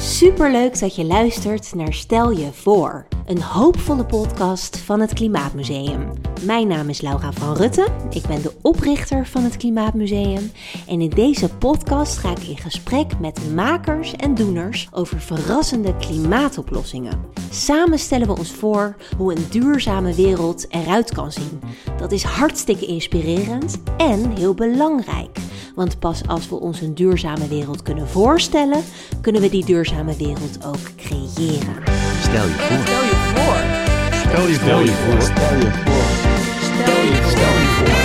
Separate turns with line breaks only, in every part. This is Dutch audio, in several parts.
Superleuk dat je luistert naar Stel je voor, een hoopvolle podcast van het Klimaatmuseum. Mijn naam is Laura van Rutten, ik ben de oprichter van het Klimaatmuseum en in deze podcast ga ik in gesprek met makers en doeners over verrassende klimaatoplossingen. Samen stellen we ons voor hoe een duurzame wereld eruit kan zien. Dat is hartstikke inspirerend en heel belangrijk. Want pas als we ons een duurzame wereld kunnen voorstellen, kunnen we die duurzame wereld ook creëren.
Stel je voor.
Stel je voor.
Stel je
Stel je voor. Stel je voor.
Stel je voor.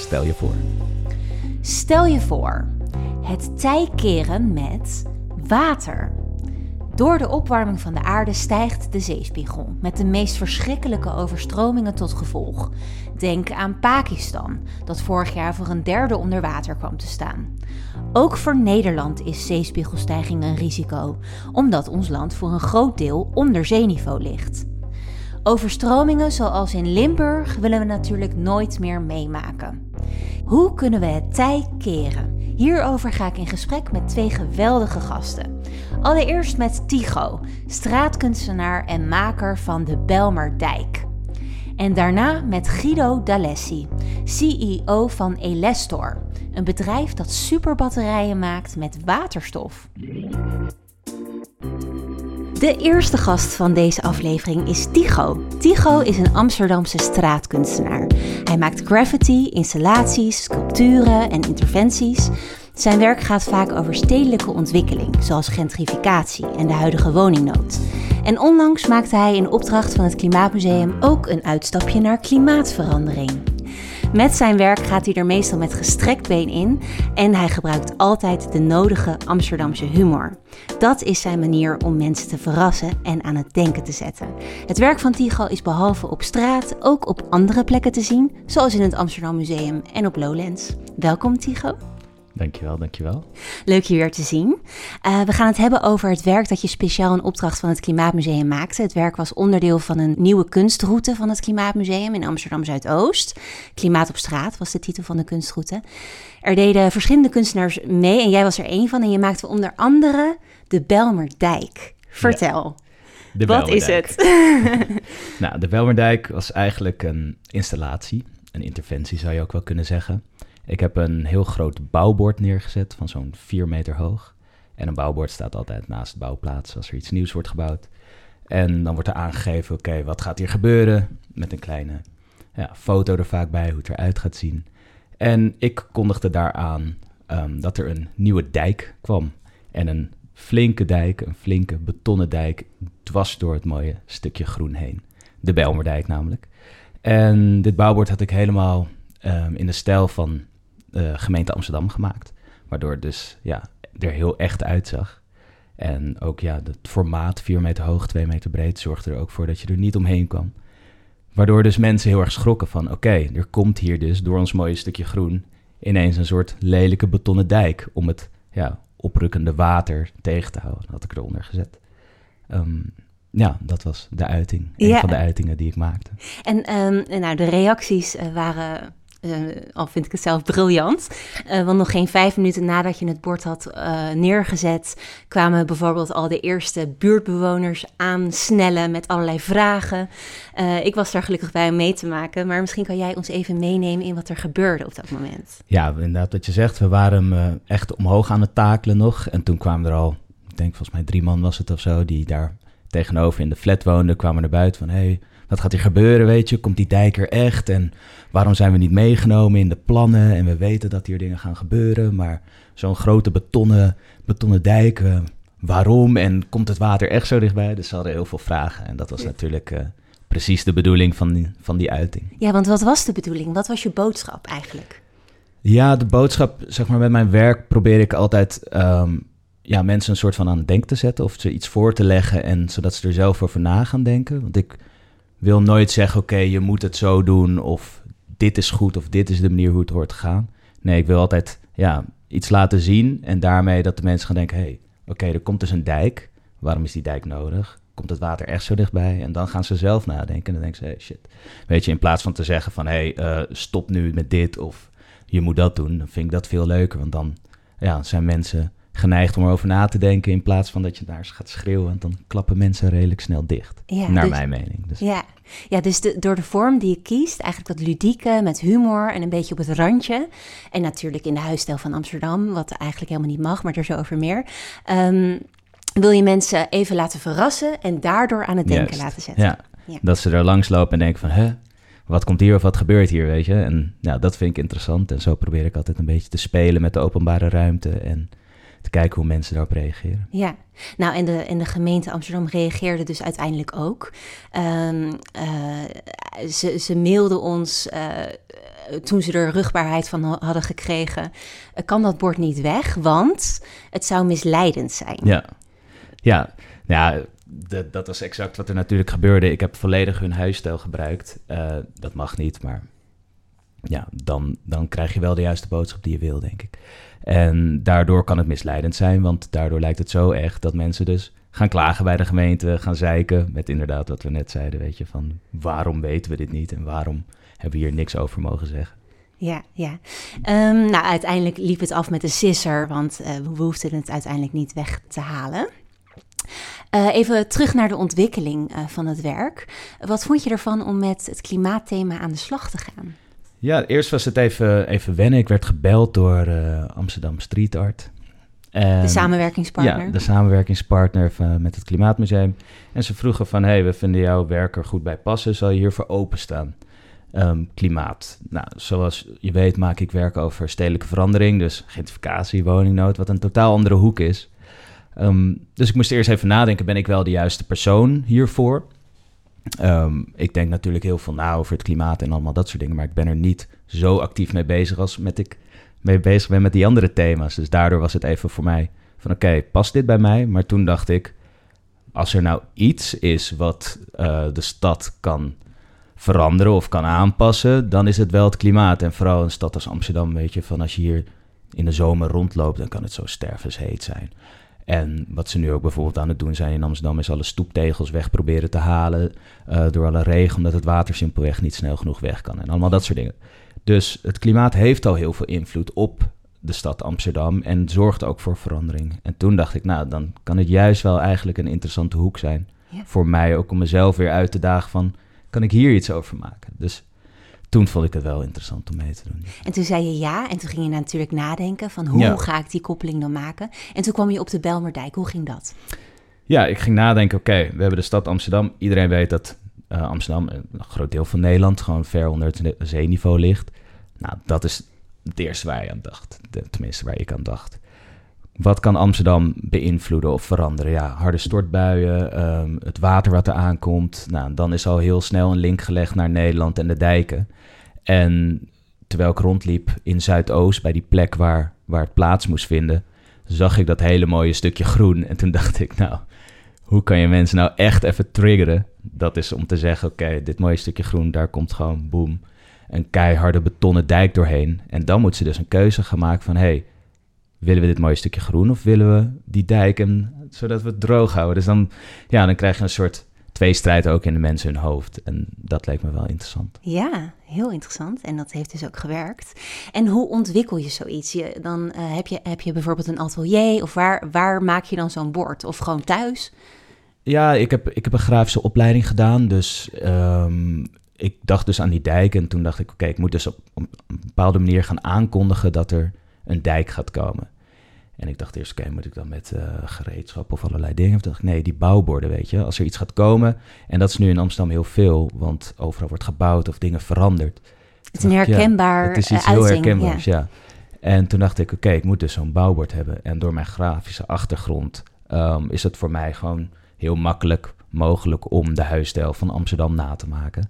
Stel je voor.
Stel je voor, het tij keren met water. Door de opwarming van de aarde stijgt de zeespiegel, met de meest verschrikkelijke overstromingen tot gevolg. Denk aan Pakistan, dat vorig jaar voor een derde onder water kwam te staan. Ook voor Nederland is zeespiegelstijging een risico, omdat ons land voor een groot deel onder zeeniveau ligt. Overstromingen zoals in Limburg willen we natuurlijk nooit meer meemaken. Hoe kunnen we het tij keren? Hierover ga ik in gesprek met twee geweldige gasten. Allereerst met Tycho, straatkunstenaar en maker van de Belmerdijk. En daarna met Guido D'Alessi, CEO van Elestor, een bedrijf dat superbatterijen maakt met waterstof. De eerste gast van deze aflevering is Tycho. Tycho is een Amsterdamse straatkunstenaar. Hij maakt graffiti, installaties, sculpturen en interventies. Zijn werk gaat vaak over stedelijke ontwikkeling, zoals gentrificatie en de huidige woningnood. En onlangs maakte hij in opdracht van het Klimaatmuseum ook een uitstapje naar klimaatverandering. Met zijn werk gaat hij er meestal met gestrekt been in en hij gebruikt altijd de nodige Amsterdamse humor. Dat is zijn manier om mensen te verrassen en aan het denken te zetten. Het werk van Tycho is behalve op straat ook op andere plekken te zien, zoals in het Amsterdam Museum en op Lowlands. Welkom Tycho.
Dankjewel, dankjewel.
Leuk je weer te zien. Uh, we gaan het hebben over het werk dat je speciaal in opdracht van het Klimaatmuseum maakte. Het werk was onderdeel van een nieuwe kunstroute van het Klimaatmuseum in Amsterdam Zuidoost. Klimaat op straat was de titel van de kunstroute. Er deden verschillende kunstenaars mee en jij was er één van. En je maakte onder andere de Belmerdijk. Vertel.
De
Wat is het?
Nou, de Belmerdijk was eigenlijk een installatie, een interventie zou je ook wel kunnen zeggen. Ik heb een heel groot bouwbord neergezet van zo'n 4 meter hoog. En een bouwbord staat altijd naast de bouwplaats als er iets nieuws wordt gebouwd. En dan wordt er aangegeven, oké, wat gaat hier gebeuren? Met een kleine ja, foto er vaak bij, hoe het eruit gaat zien. En ik kondigde daaraan ehm, dat er een nieuwe dijk kwam. En een flinke dijk, een flinke betonnen dijk, dwars door het mooie stukje groen heen. De Belmerdijk namelijk. En dit bouwbord had ik helemaal ehm, in de stijl van de gemeente Amsterdam gemaakt. Waardoor het dus ja, er heel echt uitzag. En ook ja, het formaat, 4 meter hoog, 2 meter breed, zorgde er ook voor dat je er niet omheen kwam. Waardoor dus mensen heel erg schrokken van, oké, er komt hier dus door ons mooie stukje groen ineens een soort lelijke betonnen dijk om het ja, oprukkende water tegen te houden. Dat had ik eronder gezet. Ehm, ja, dat was de uiting. Een
Ja.
van de uitingen die ik maakte.
En ehm, nou, de reacties eh, waren, eh, al vind ik het zelf briljant. Eh, want nog geen vijf minuten nadat je het bord had eh, neergezet, kwamen bijvoorbeeld al de eerste buurtbewoners aansnellen met allerlei vragen. Ik was daar gelukkig bij om mee te maken, maar misschien kan jij ons even meenemen in wat er gebeurde op dat moment.
Ja, inderdaad wat je zegt. We waren echt omhoog aan het takelen nog. En toen kwamen er al, ik denk volgens mij drie man was het of zo, die daar tegenover in de flat woonden, kwamen naar buiten van, hey, wat gaat hier gebeuren, weet je? Komt die dijk er echt? En waarom zijn we niet meegenomen in de plannen? En we weten dat hier dingen gaan gebeuren, maar zo'n grote betonnen, betonnen dijk, eh, waarom? En komt het water echt zo dichtbij? Dus ze hadden heel veel vragen. En dat was natuurlijk eh, precies de bedoeling van die, van die uiting.
Ja, want wat was de bedoeling? Wat was je boodschap eigenlijk?
Ja, de boodschap, zeg maar, met mijn werk probeer ik altijd ehm, ja, mensen een soort van aan het denken te zetten of ze iets voor te leggen en zodat ze er zelf over na gaan denken. Want ik wil nooit zeggen, oké, je moet het zo doen of dit is goed of dit is de manier hoe het hoort te gaan. Nee, ik wil altijd ja, iets laten zien en daarmee dat de mensen gaan denken, hé, hey, oké, er komt dus een dijk. Waarom is die dijk nodig? Komt het water echt zo dichtbij? En dan gaan ze zelf nadenken en dan denken ze, hey, shit. Weet je, in plaats van te zeggen van, hé, hey, eh, stop nu met dit of je moet dat doen, dan vind ik dat veel leuker. Want dan ja, zijn mensen geneigd om erover na te denken in plaats van dat je daar gaat schreeuwen. Want dan klappen mensen redelijk snel dicht.
Ja,
naar
dus-
mijn mening. Dus,
Ja, ja dus de, door de vorm die je kiest, eigenlijk dat ludieke met humor en een beetje op het randje. En natuurlijk in de huisstijl van Amsterdam, wat eigenlijk helemaal niet mag, maar er zo over meer. Ehm, wil je mensen even laten verrassen en daardoor aan het denken
Juist.
laten zetten.
Ja,
Ja.
dat ze er langs lopen en denken van, hè, wat komt hier of wat gebeurt hier, weet je? En ja, dat vind ik interessant. En zo probeer ik altijd een beetje te spelen met de openbare ruimte en te kijken hoe mensen daarop reageren.
Ja, nou en de, en de gemeente Amsterdam reageerde dus uiteindelijk ook. Ehm, eh, ze, ze mailden ons eh, toen ze er rugbaarheid van ha- hadden gekregen. eh, kan dat bord niet weg, want het zou misleidend zijn.
Ja, ja, ja d- dat was exact wat er natuurlijk gebeurde. Ik heb volledig hun huisstijl gebruikt. Dat mag niet, maar ja, dan, dan krijg je wel de juiste boodschap die je wil, denk ik. En daardoor kan het misleidend zijn, want daardoor lijkt het zo echt dat mensen dus gaan klagen bij de gemeente, gaan zeiken met inderdaad wat we net zeiden, weet je, van waarom weten we dit niet en waarom hebben we hier niks over mogen zeggen.
Ja, ja. Ehm, nou, uiteindelijk liep het af met een sisser, want eh, we hoefden het uiteindelijk niet weg te halen. Eh, even terug naar de ontwikkeling eh, van het werk. Wat vond je ervan om met het klimaatthema aan de slag te gaan?
Ja, eerst was het even, even wennen. Ik werd gebeld door eh, Amsterdam Street Art. En-
De samenwerkingspartner?
Ja, de samenwerkingspartner van, met het Klimaatmuseum. En ze vroegen van, hey, we vinden jouw werk er goed bij passen. Zal je hiervoor openstaan? Ehm, klimaat. Nou, zoals je weet maak ik werk over stedelijke verandering. Dus gentrificatie, woningnood, wat een totaal andere hoek is. Ehm, dus ik moest eerst even nadenken, ben ik wel de juiste persoon hiervoor? Ehm, ik denk natuurlijk heel veel na over het klimaat en allemaal dat soort dingen. Maar ik ben er niet zo actief mee bezig als met ik mee bezig ben met die andere thema's. Dus daardoor was het even voor mij van oké, past dit bij mij? Maar toen dacht ik, als er nou iets is wat eh, de stad kan veranderen of kan aanpassen, dan is het wel het klimaat. En vooral een stad als Amsterdam, weet je, van als je hier in de zomer rondloopt, dan kan het zo stervensheet zijn. En wat ze nu ook bijvoorbeeld aan het doen zijn in Amsterdam, is alle stoeptegels weg proberen te halen eh, door alle regen, omdat het water simpelweg niet snel genoeg weg kan. En allemaal dat soort dingen. Dus het klimaat heeft al heel veel invloed op de stad Amsterdam en zorgt ook voor verandering. En toen dacht ik, nou, dan kan het juist wel eigenlijk een interessante hoek zijn
Ja.
voor mij, ook om mezelf weer uit te dagen van, kan ik hier iets over maken? Dus toen vond ik het wel interessant om mee te doen.
En toen zei je ja, en toen ging je natuurlijk nadenken van hoe
Ja.
ga ik die koppeling dan maken? En toen kwam je op de Belmerdijk. Hoe ging dat?
Ja, ik ging nadenken, oké, we hebben de stad Amsterdam. Iedereen weet dat eh, Amsterdam, een groot deel van Nederland, gewoon ver onder het zeeniveau ligt. Nou, dat is het eerste waar je aan dacht. Tenminste, waar ik aan dacht. Wat kan Amsterdam beïnvloeden of veranderen? Ja, harde stortbuien, ehm, het water wat er aankomt. Nou, dan is al heel snel een link gelegd naar Nederland en de dijken. En terwijl ik rondliep in Zuidoost, bij die plek waar, waar het plaats moest vinden, zag ik dat hele mooie stukje groen. En toen dacht ik, nou, hoe kan je mensen nou echt even triggeren? Dat is om te zeggen, oké, dit mooie stukje groen, daar komt gewoon, boem, een keiharde betonnen dijk doorheen. En dan moet ze dus een keuze gaan maken van, hey, willen we dit mooie stukje groen of willen we die dijken zodat we het droog houden? Dus dan, ja, dan krijg je een soort tweestrijd ook in de mensen hun hoofd. En dat leek me wel interessant.
Ja, heel interessant. En dat heeft dus ook gewerkt. En hoe ontwikkel je zoiets? Je, dan eh, heb, je, heb je bijvoorbeeld een atelier of waar, waar maak je dan zo'n bord? Of gewoon thuis?
Ja, ik heb, ik heb een grafische opleiding gedaan. Dus ehm, ik dacht dus aan die dijk. En toen dacht ik, oké, ik moet dus op, op een bepaalde manier gaan aankondigen dat er een dijk gaat komen. En ik dacht eerst, oké, moet ik dan met eh, gereedschap of allerlei dingen? Of dacht ik, nee, die bouwborden, weet je. Als er iets gaat komen, en dat is nu in Amsterdam heel veel, want overal wordt gebouwd of dingen veranderd.
Het is een
ja,
herkenbaar
Het is
eh,
iets heel herkenbaars,
ja.
ja. En toen dacht ik, oké, ik moet dus zo'n bouwbord hebben. En door mijn grafische achtergrond ehm, is het voor mij gewoon heel makkelijk mogelijk om de huisstijl van Amsterdam na te maken.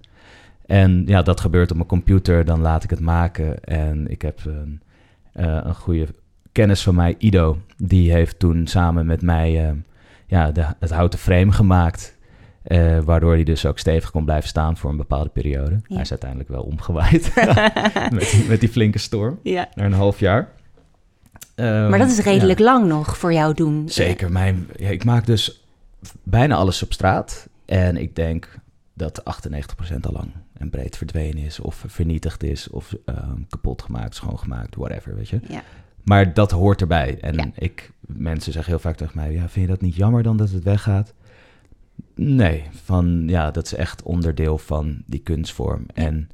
En ja, dat gebeurt op mijn computer, dan laat ik het maken. En ik heb een, een goede kennis van mij, Ido, die heeft toen samen met mij eh, ja, de, het houten frame gemaakt. eh, waardoor hij dus ook stevig kon blijven staan voor een bepaalde periode.
Ja.
Hij is uiteindelijk wel omgewaaid met, die- met die flinke storm,
Ja.
naar een half jaar. Ehm,
Maar dat is redelijk
ja.
lang nog voor jou doen.
Zeker. Mijn, ja, ik maak dus bijna alles op straat. En ik denk dat 98% al lang en breed verdwenen is. Of vernietigd is. Of ehm, kapot gemaakt, schoongemaakt, whatever, weet je.
Ja.
Maar dat hoort erbij. En
Ja.
ik, mensen zeggen heel vaak tegen mij, ja, vind je dat niet jammer dan dat het weggaat? Nee, van ja, dat is echt onderdeel van die kunstvorm. En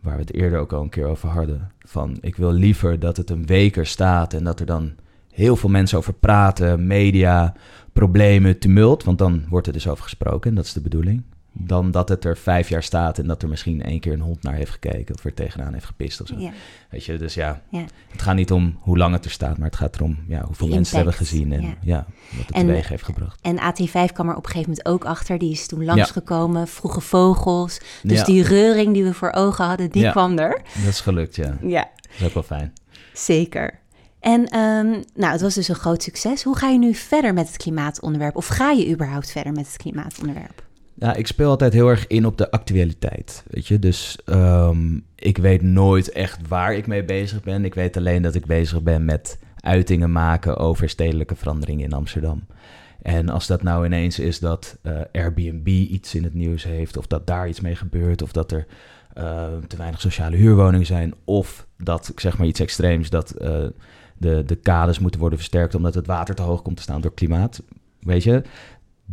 waar we het eerder ook al een keer over hadden, van ik wil liever dat het een week er staat en dat er dan heel veel mensen over praten, media, problemen, tumult, want dan wordt er dus over gesproken en dat is de bedoeling. Dan dat het er vijf jaar staat en dat er misschien één keer een hond naar heeft gekeken of er tegenaan heeft gepist of zo.
Ja.
Weet je, dus ja,
Ja.
het gaat niet om hoe lang het er staat, maar het gaat erom ja, hoeveel mensen hebben gezien en
ja.
ja, wat het
En-
teweeg heeft gebracht.
En AT5 kwam er op een gegeven moment ook achter. Die is toen langsgekomen, vroege vogels. Dus die reuring die we voor ogen hadden, die kwam er.
Dat is gelukt, ja.
Ja,
Dat is ook wel fijn.
zeker. En ehm, nou, het was dus een groot succes. Hoe ga je nu verder met het klimaatonderwerp? Of ga je überhaupt verder met het klimaatonderwerp?
Ja, ik speel altijd heel erg in op de actualiteit, weet je. Dus ehm, ik weet nooit echt waar ik mee bezig ben. Ik weet alleen dat ik bezig ben met uitingen maken over stedelijke veranderingen in Amsterdam. En als dat nou ineens is dat eh, Airbnb iets in het nieuws heeft, of dat daar iets mee gebeurt, of dat er eh, te weinig sociale huurwoningen zijn, of dat, zeg maar iets extreems, dat eh, de, de kades moeten worden versterkt omdat het water te hoog komt te staan door klimaat, weet je,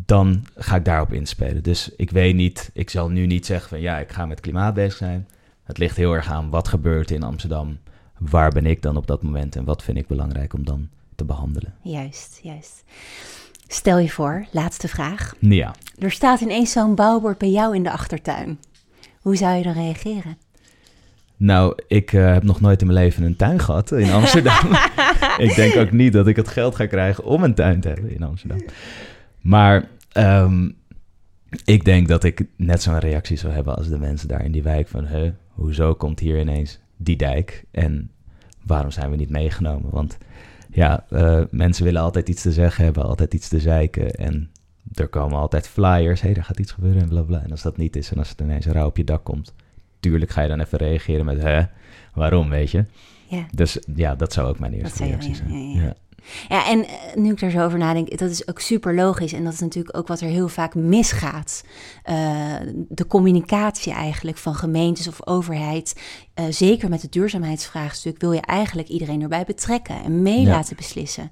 dan ga ik daarop inspelen. Dus ik weet niet, ik zal nu niet zeggen van ja, ik ga met klimaat bezig zijn. Het ligt heel erg aan wat gebeurt in Amsterdam. Waar ben ik dan op dat moment en wat vind ik belangrijk om dan te behandelen?
Juist, juist. Stel je voor, laatste vraag.
Ja,
Er staat ineens zo'n bouwbord bij jou in de achtertuin. Hoe zou je dan reageren?
nou, ik eh, heb nog nooit in mijn leven een tuin gehad in Amsterdam. ik denk ook niet dat ik het geld ga krijgen om een tuin te hebben in Amsterdam. Maar ehm, ik denk dat ik net zo'n reactie zou hebben als de mensen daar in die wijk van... Huh, hoezo komt hier ineens die dijk en waarom zijn we niet meegenomen? Want ja, eh, mensen willen altijd iets te zeggen hebben, altijd iets te zeiken en... Er komen altijd flyers, hé, hey, er gaat iets gebeuren en bla bla. En als dat niet is en als het ineens rauw op je dak komt, tuurlijk ga je dan even reageren met, hè, waarom, weet je?
Ja.
Dus ja, dat zou ook mijn eerste reactie zijn.
ja, ja. Ja, en eh, nu ik er zo over nadenk, dat is ook super logisch. En dat is natuurlijk ook wat er heel vaak misgaat. Eh, de communicatie eigenlijk van gemeentes of overheid, eh, zeker met het duurzaamheidsvraagstuk, wil je eigenlijk iedereen erbij betrekken en mee
Ja.
laten beslissen.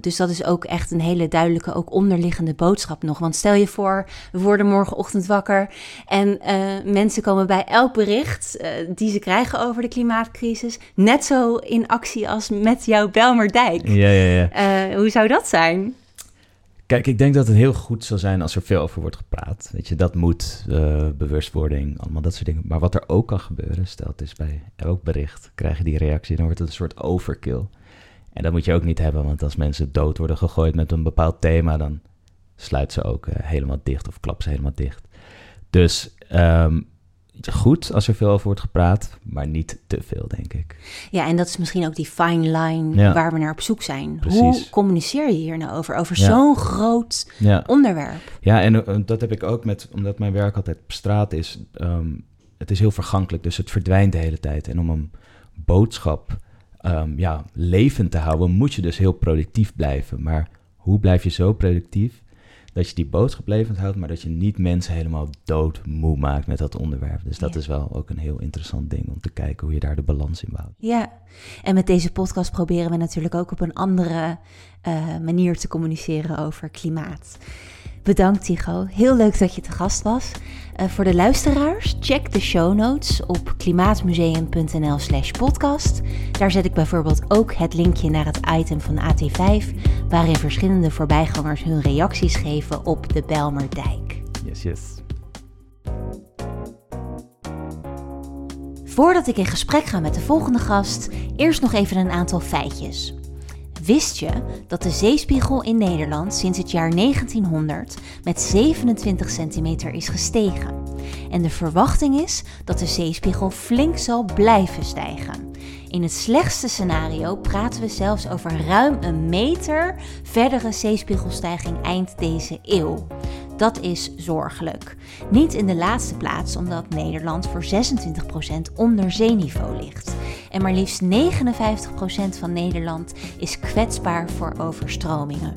Dus dat is ook echt een hele duidelijke, ook onderliggende boodschap nog. Want stel je voor, we worden morgenochtend wakker en mensen komen bij elk bericht die ze krijgen over de klimaatcrisis net zo in actie als met jouw Belmerdijk.
Ja, ja, ja.
Eh, hoe zou dat zijn?
Kijk, ik denk dat het heel goed zou zijn als er veel over wordt gepraat. Weet je, dat moet, eh, bewustwording, allemaal dat soort dingen. Maar wat er ook kan gebeuren, stel het is bij elk bericht, krijg je die reactie, dan wordt het een soort overkill. En dat moet je ook niet hebben, want als mensen dood worden gegooid met een bepaald thema, dan sluit ze ook eh, helemaal dicht of klap ze helemaal dicht. Dus ehm, goed als er veel over wordt gepraat, maar niet te veel, denk ik.
Ja, en dat is misschien ook die fine line
Ja.
waar we naar op zoek zijn.
Precies.
Hoe communiceer je hier nou over? Over
Ja.
zo'n groot
Ja.
onderwerp.
Ja, en eh, dat heb ik ook met, omdat mijn werk altijd op straat is. ehm, het is heel vergankelijk, dus het verdwijnt de hele tijd. En om een boodschap ehm, ja, levend te houden, moet je dus heel productief blijven. Maar hoe blijf je zo productief dat je die boodschap levend houdt, maar dat je niet mensen helemaal doodmoe maakt met dat onderwerp? Dus dat
Ja.
is wel ook een heel interessant ding om te kijken hoe je daar de balans in bouwt.
Ja, en met deze podcast proberen we natuurlijk ook op een andere eh, manier te communiceren over klimaat. Bedankt Tycho, heel leuk dat je te gast was. Eh, voor de luisteraars, check de show notes op klimaatmuseum.nl slash podcast. Daar zet ik bijvoorbeeld ook het linkje naar het item van AT5, waarin verschillende voorbijgangers hun reacties geven op de Belmerdijk.
Yes, yes.
Voordat ik in gesprek ga met de volgende gast, eerst nog even een aantal feitjes. Wist je dat de zeespiegel in Nederland sinds het jaar 1900 met 27 centimeter is gestegen? En de verwachting is dat de zeespiegel flink zal blijven stijgen. In het slechtste scenario praten we zelfs over ruim een meter verdere zeespiegelstijging eind deze eeuw. Dat is zorgelijk. Niet in de laatste plaats omdat Nederland voor 26% onder zeeniveau ligt. En maar liefst 59% van Nederland is kwetsbaar voor overstromingen.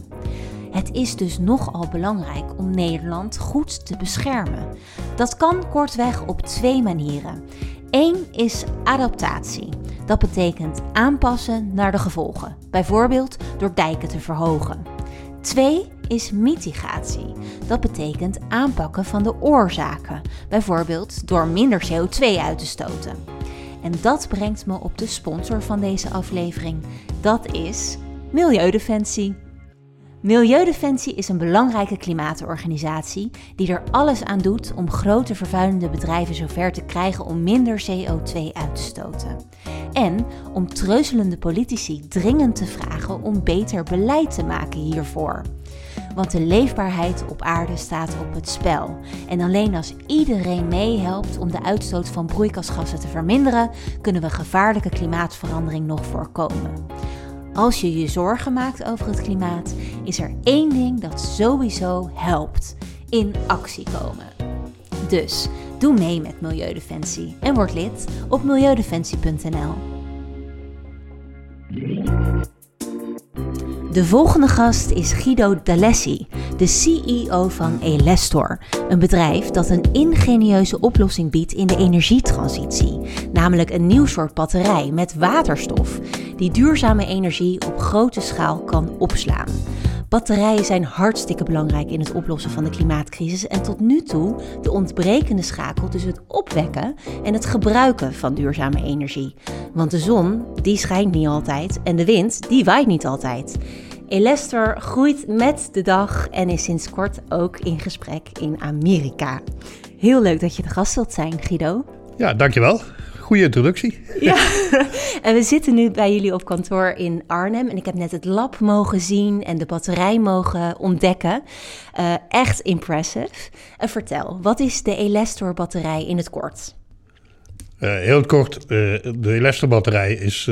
Het is dus nogal belangrijk om Nederland goed te beschermen. Dat kan kortweg op twee manieren. Eén is adaptatie. Dat betekent aanpassen naar de gevolgen, bijvoorbeeld door dijken te verhogen. 2 is mitigatie. Dat betekent aanpakken van de oorzaken, bijvoorbeeld door minder CO2 uit te stoten. En dat brengt me op de sponsor van deze aflevering. Dat is Milieudefensie. Milieudefensie is een belangrijke klimaatorganisatie die er alles aan doet om grote vervuilende bedrijven zover te krijgen om minder CO2 uit te stoten. En om treuzelende politici dringend te vragen om beter beleid te maken hiervoor. Want de leefbaarheid op aarde staat op het spel. En alleen als iedereen meehelpt om de uitstoot van broeikasgassen te verminderen, kunnen we gevaarlijke klimaatverandering nog voorkomen. Als je je zorgen maakt over het klimaat, is er één ding dat sowieso helpt: in actie komen. Dus doe mee met Milieudefensie en word lid op milieudefensie.nl. De volgende gast is Guido D'Alessi, de CEO van Elestor, een bedrijf dat een ingenieuze oplossing biedt in de energietransitie, namelijk een nieuw soort batterij met waterstof die duurzame energie op grote schaal kan opslaan. Batterijen zijn hartstikke belangrijk in het oplossen van de klimaatcrisis en tot nu toe de ontbrekende schakel tussen het opwekken en het gebruiken van duurzame energie. Want de zon, die schijnt niet altijd en de wind, die waait niet altijd. Elester groeit met de dag en is sinds kort ook in gesprek in Amerika. Heel leuk dat je de gast wilt zijn, Guido.
Ja, dankjewel. Goede introductie.
Ja, en we zitten nu bij jullie op kantoor in Arnhem. En ik heb net het lab mogen zien en de batterij mogen ontdekken. Uh, echt impressive. Uh, vertel, wat is de Elestor batterij in het kort?
Uh, heel kort, de Elestor batterij is,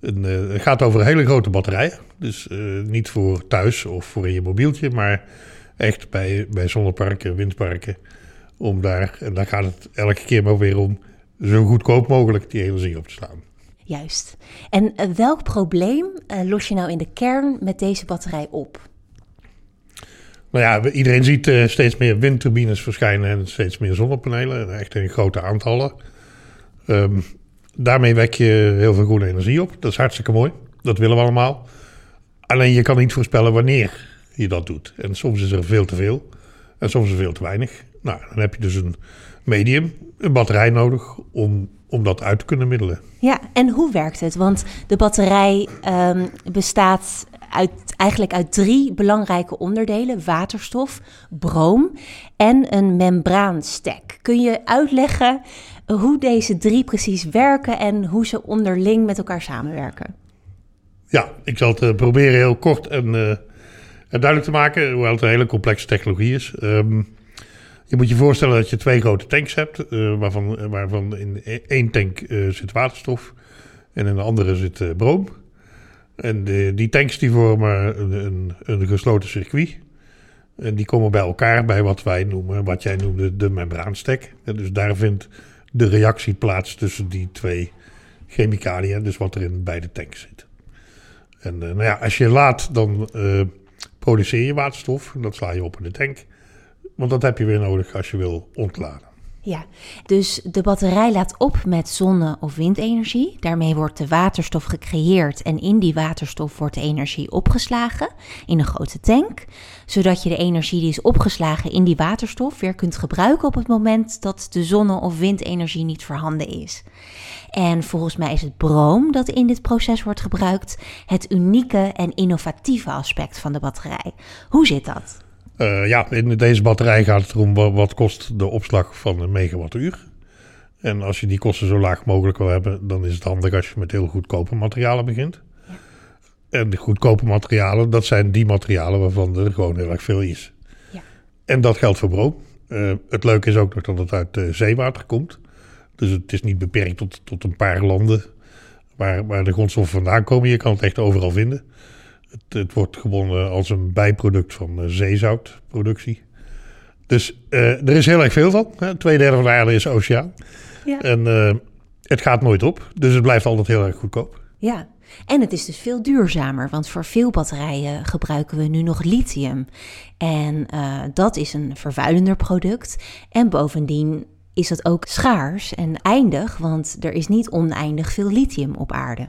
een, gaat over hele grote batterijen. Dus niet voor thuis of voor in je mobieltje, maar echt bij, bij zonneparken, windparken. Om daar, en daar gaat het elke keer maar weer om zo goedkoop mogelijk die energie op te slaan.
Juist. En uh, welk probleem uh, los je nou in de kern met deze batterij op?
Nou ja, iedereen ziet uh, steeds meer windturbines verschijnen en steeds meer zonnepanelen, echt in grote aantallen. Um, daarmee wek je heel veel groene energie op. Dat is hartstikke mooi. Dat willen we allemaal. Alleen je kan niet voorspellen wanneer je dat doet. En soms is er veel te veel en soms is er veel te weinig. Nou, dan heb je dus een medium, een batterij nodig om, om dat uit te kunnen middelen.
Ja, en hoe werkt het? Want de batterij um, bestaat uit, eigenlijk uit drie belangrijke onderdelen: waterstof, broom en een membraanstek. Kun je uitleggen hoe deze drie precies werken en hoe ze onderling met elkaar samenwerken?
Ja, ik zal het uh, proberen heel kort en, uh, en, duidelijk te maken, hoewel het een hele complexe technologie is. Um, je moet je voorstellen dat je twee grote tanks hebt, uh, waarvan, waarvan in e-, één tank uh, zit waterstof en in de andere zit uh, broom. En die tanks die vormen een, een, een, gesloten circuit. En die komen bij elkaar bij wat wij noemen, wat jij noemde, de membraanstek. En dus daar vindt de reactie plaats tussen die twee chemicaliën, dus wat er in beide tanks zit. En nou ja, als je laat, dan produceer je waterstof. Dat sla je op in de tank. Want dat heb je weer nodig als je wil ontladen.
Ja, dus de batterij laat op met zonne- of windenergie. Daarmee wordt de waterstof gecreëerd en in die waterstof wordt de energie opgeslagen in een grote tank. Zodat je de energie die is opgeslagen in die waterstof weer kunt gebruiken op het moment dat de zonne- of windenergie niet voorhanden is. En volgens mij is het broom dat in dit proces wordt gebruikt het unieke en innovatieve aspect van de batterij. Hoe zit dat?
Uh, ja, in deze batterij gaat het erom wat kost de opslag van een megawattuur. En als je die kosten zo laag mogelijk wil hebben, dan is het handig als je met heel goedkope materialen begint. En de goedkope materialen, dat zijn die materialen waarvan er gewoon heel erg veel is. Ja. En dat geldt voor brood. Uh, het leuke is ook nog dat het uit uh, zeewater komt. Dus het is niet beperkt tot, tot een paar landen waar, waar de grondstoffen vandaan komen. Je kan het echt overal vinden. Het, het wordt gewonnen als een bijproduct van uh, zeezoutproductie. Dus uh, er is heel erg veel van. Hè? Twee derde van de aarde is oceaan. Ja. En uh, het gaat nooit op. Dus het blijft altijd heel erg goedkoop.
Ja, en het is dus veel duurzamer, want voor veel batterijen gebruiken we nu nog lithium. En uh, dat is een vervuilender product. En bovendien is dat ook schaars en eindig, want er is niet oneindig veel lithium op aarde.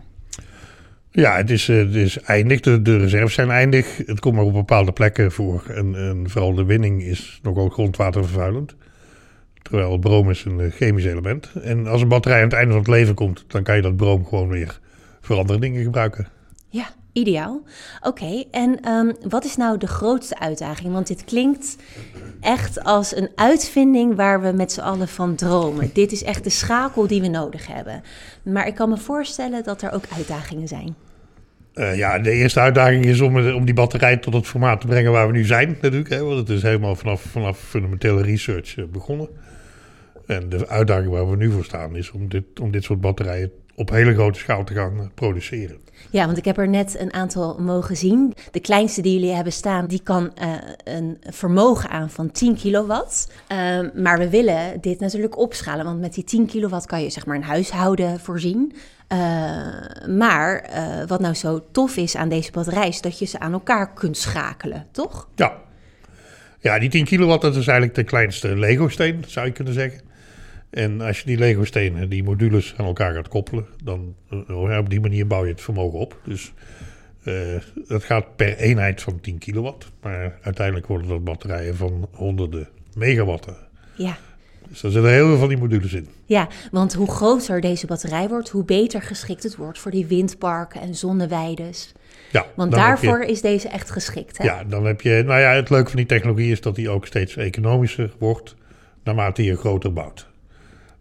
Ja, het is, eh, het is eindig. De, reserves zijn eindig. Het komt maar op bepaalde plekken voor. En, en vooral de winning is nogal grondwatervervuilend. Terwijl het broom is een eh, chemisch element. En als een batterij aan het einde van het leven komt, dan kan je dat broom gewoon weer voor andere dingen gebruiken.
Ideaal. Oké, en ehm, wat is nou de grootste uitdaging? Want dit klinkt echt als een uitvinding waar we met z'n allen van dromen. dit is echt de schakel die we nodig hebben. Maar ik kan me voorstellen dat er ook uitdagingen zijn.
Uh, ja, de eerste uitdaging is om, om die batterij tot het formaat te brengen waar we nu zijn natuurlijk. Hè, want het is helemaal vanaf, vanaf fundamentele research uh, begonnen. En de uitdaging waar we nu voor staan is om dit, om dit soort batterijen op hele grote schaal te gaan produceren.
Ja, want ik heb er net een aantal mogen zien. De kleinste die jullie hebben staan, die kan uh, een vermogen aan van 10 kilowatt. Uh, maar we willen dit natuurlijk opschalen, want met die 10 kilowatt kan je zeg maar een huishouden voorzien. Uh, maar wat nou zo tof is aan deze batterij, is dat je ze aan elkaar kunt schakelen, toch?
Ja. Ja, die 10 kilowatt, dat is eigenlijk de kleinste Lego-steen, zou je kunnen zeggen. En als je die Lego-stenen, die modules aan elkaar gaat koppelen, dan uh, op die manier bouw je het vermogen op. Dus uh, dat gaat per eenheid van 10 kilowatt. Maar uiteindelijk worden dat batterijen van honderden megawatten.
Ja.
Dus er zitten heel veel van die modules in.
Ja, want hoe groter deze batterij wordt, hoe beter geschikt het wordt voor die windparken en zonneweides.
Ja,
want daarvoor je, is deze echt geschikt. Hè?
Ja, dan heb je. Nou ja, het leuke van die technologie is dat die ook steeds economischer wordt naarmate je groter bouwt.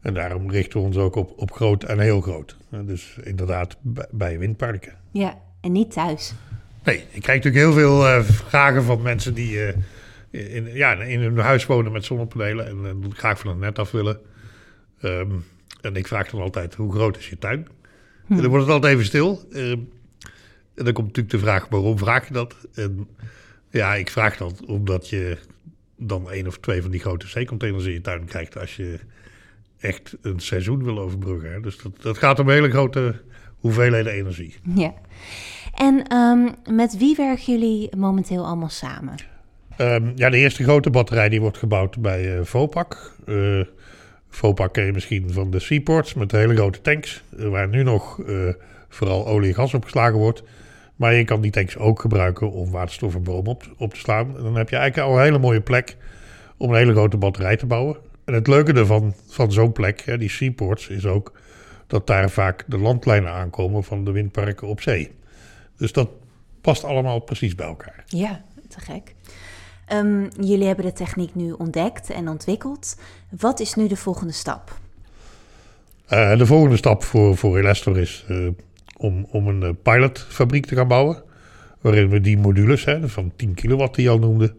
En daarom richten we ons ook op, op groot en heel groot. Dus inderdaad bij windparken.
Ja, en niet thuis.
Nee, ik krijg natuurlijk heel veel uh, vragen van mensen die uh, in, ja, in hun huis wonen met zonnepanelen en, en graag van het net af willen. Um, en ik vraag dan altijd, hoe groot is je tuin? Hm. En dan wordt het altijd even stil. Um, en dan komt natuurlijk de vraag, waarom vraag je dat? En ja, ik vraag dat omdat je dan één of twee van die grote zeecontainers in je tuin krijgt als je echt een seizoen wil overbruggen. Hè. Dus dat, dat gaat om hele grote hoeveelheden energie.
Ja. En um, met wie werken jullie momenteel allemaal samen?
Um, ja, de eerste grote batterij die wordt gebouwd bij uh, Vopak. Uh, Vopak ken je misschien van de Seaports met hele grote tanks. Uh, waar nu nog vooral olie en gas opgeslagen wordt. Maar je kan die tanks ook gebruiken om waterstof en boom op, op te slaan. En dan heb je eigenlijk al een hele mooie plek om een hele grote batterij te bouwen. En het leuke ervan, van zo'n plek, hè, die seaports, is ook dat daar vaak de landlijnen aankomen van de windparken op zee. Dus dat past allemaal precies bij elkaar.
Ja, te gek. Um, jullie hebben de techniek nu ontdekt en ontwikkeld. Wat is nu de volgende stap?
Uh, de volgende stap voor, voor Elestor is uh, om, om een uh, pilotfabriek te gaan bouwen. Waarin we die modules hè, van 10 kilowatt die je al noemde,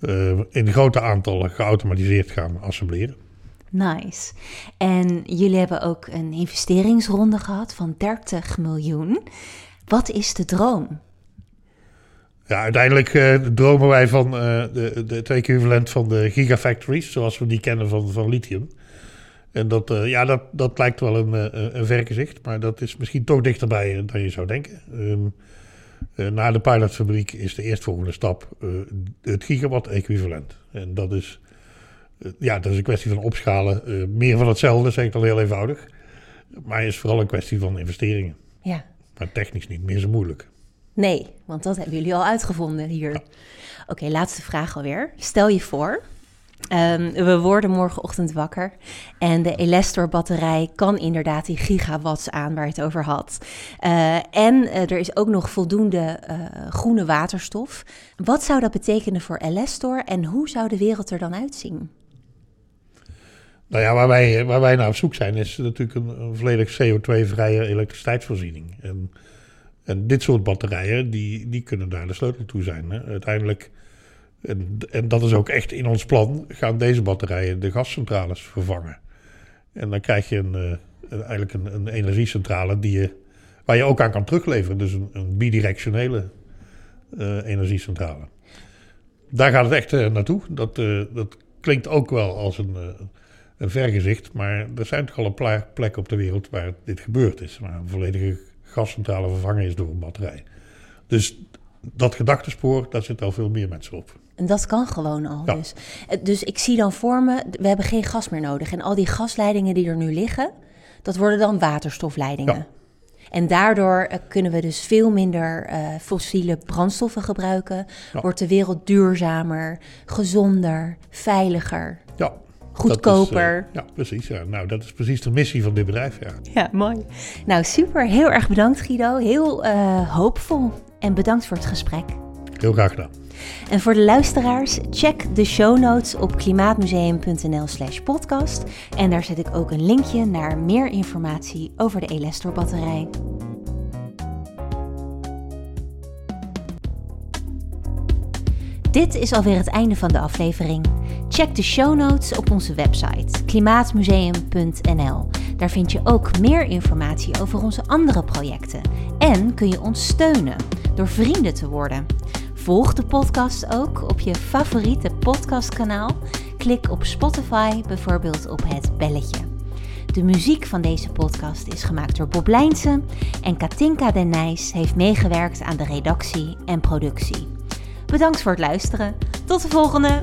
uh, in grote aantallen geautomatiseerd gaan assembleren.
Nice. En jullie hebben ook een investeringsronde gehad van 30 miljoen. Wat is de droom?
Ja, uiteindelijk uh, dromen wij van uh, de, de, het equivalent van de gigafactories, zoals we die kennen van, van lithium. En dat, uh, ja, dat, dat lijkt wel een, een vergezicht, maar dat is misschien toch dichterbij dan je zou denken. Um, uh, na de pilotfabriek is de eerstvolgende stap uh, het gigawatt-equivalent. En dat is, uh, ja, dat is een kwestie van opschalen. meer van hetzelfde, zeg ik al heel eenvoudig. Maar is vooral een kwestie van investeringen.
Ja.
Maar technisch niet meer zo moeilijk.
Nee, want dat hebben jullie al uitgevonden hier. Ja. Oké, okay, laatste vraag alweer. Stel je voor, Um, we worden morgenochtend wakker en de Elestor batterij kan inderdaad die gigawatts aan waar je het over had. Uh, en uh, er is ook nog voldoende uh, groene waterstof. Wat zou dat betekenen voor Elestor en hoe zou de wereld er dan uitzien?
Nou ja, waar wij, waar wij naar op zoek zijn is natuurlijk een, een volledig CO2-vrije elektriciteitsvoorziening. En, en dit soort batterijen, die, die kunnen daar de sleutel toe zijn. Hè. Uiteindelijk en, en, dat is ook echt in ons plan, gaan deze batterijen de gascentrales vervangen. En dan krijg je een, uh, eigenlijk een, een, energiecentrale die je, waar je ook aan kan terugleveren. Dus een, een bidirectionele uh, energiecentrale. Daar gaat het echt uh, naartoe. Dat, dat klinkt ook wel als een, een vergezicht, maar er zijn toch al een paar plekken op de wereld waar dit gebeurd is. Waar een volledige gascentrale vervangen is door een batterij. Dus dat gedachtespoor, daar zitten al veel meer mensen op.
En dat kan gewoon al.
Ja.
Dus. Eh, dus ik zie dan voor me, we hebben geen gas meer nodig. En al die gasleidingen die er nu liggen, dat worden dan waterstofleidingen.
Ja.
En daardoor eh, kunnen we dus veel minder eh, fossiele brandstoffen gebruiken.
Ja.
Wordt de wereld duurzamer, gezonder, veiliger,
Ja.
goedkoper.
Is, ja, precies. Ja. Nou, dat is precies de missie van dit bedrijf. Ja.
Ja, mooi. Nou, super. Heel erg bedankt, Guido. Heel hoopvol. En bedankt voor het gesprek.
Heel graag gedaan.
En voor de luisteraars, check de show notes op klimaatmuseum.nl/slash podcast. En daar zet ik ook een linkje naar meer informatie over de Elestor batterij. Dit is alweer het einde van de aflevering. Check de show notes op onze website klimaatmuseum.nl. Daar vind je ook meer informatie over onze andere projecten. En kun je ons steunen door vrienden te worden. Volg de podcast ook op je favoriete podcastkanaal. Klik op Spotify bijvoorbeeld op het belletje. De muziek van deze podcast is gemaakt door Bob Lijnsen en Katinka Den Nijs heeft meegewerkt aan de redactie en productie. Bedankt voor het luisteren. Tot de volgende.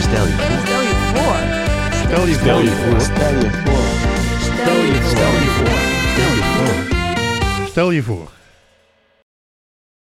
Stel je voor.
Stel je voor.
Stel je
Stel je voor.
Stel je voor.
Stel je voor.
Stel je voor. Stel je voor.
Stel je voor.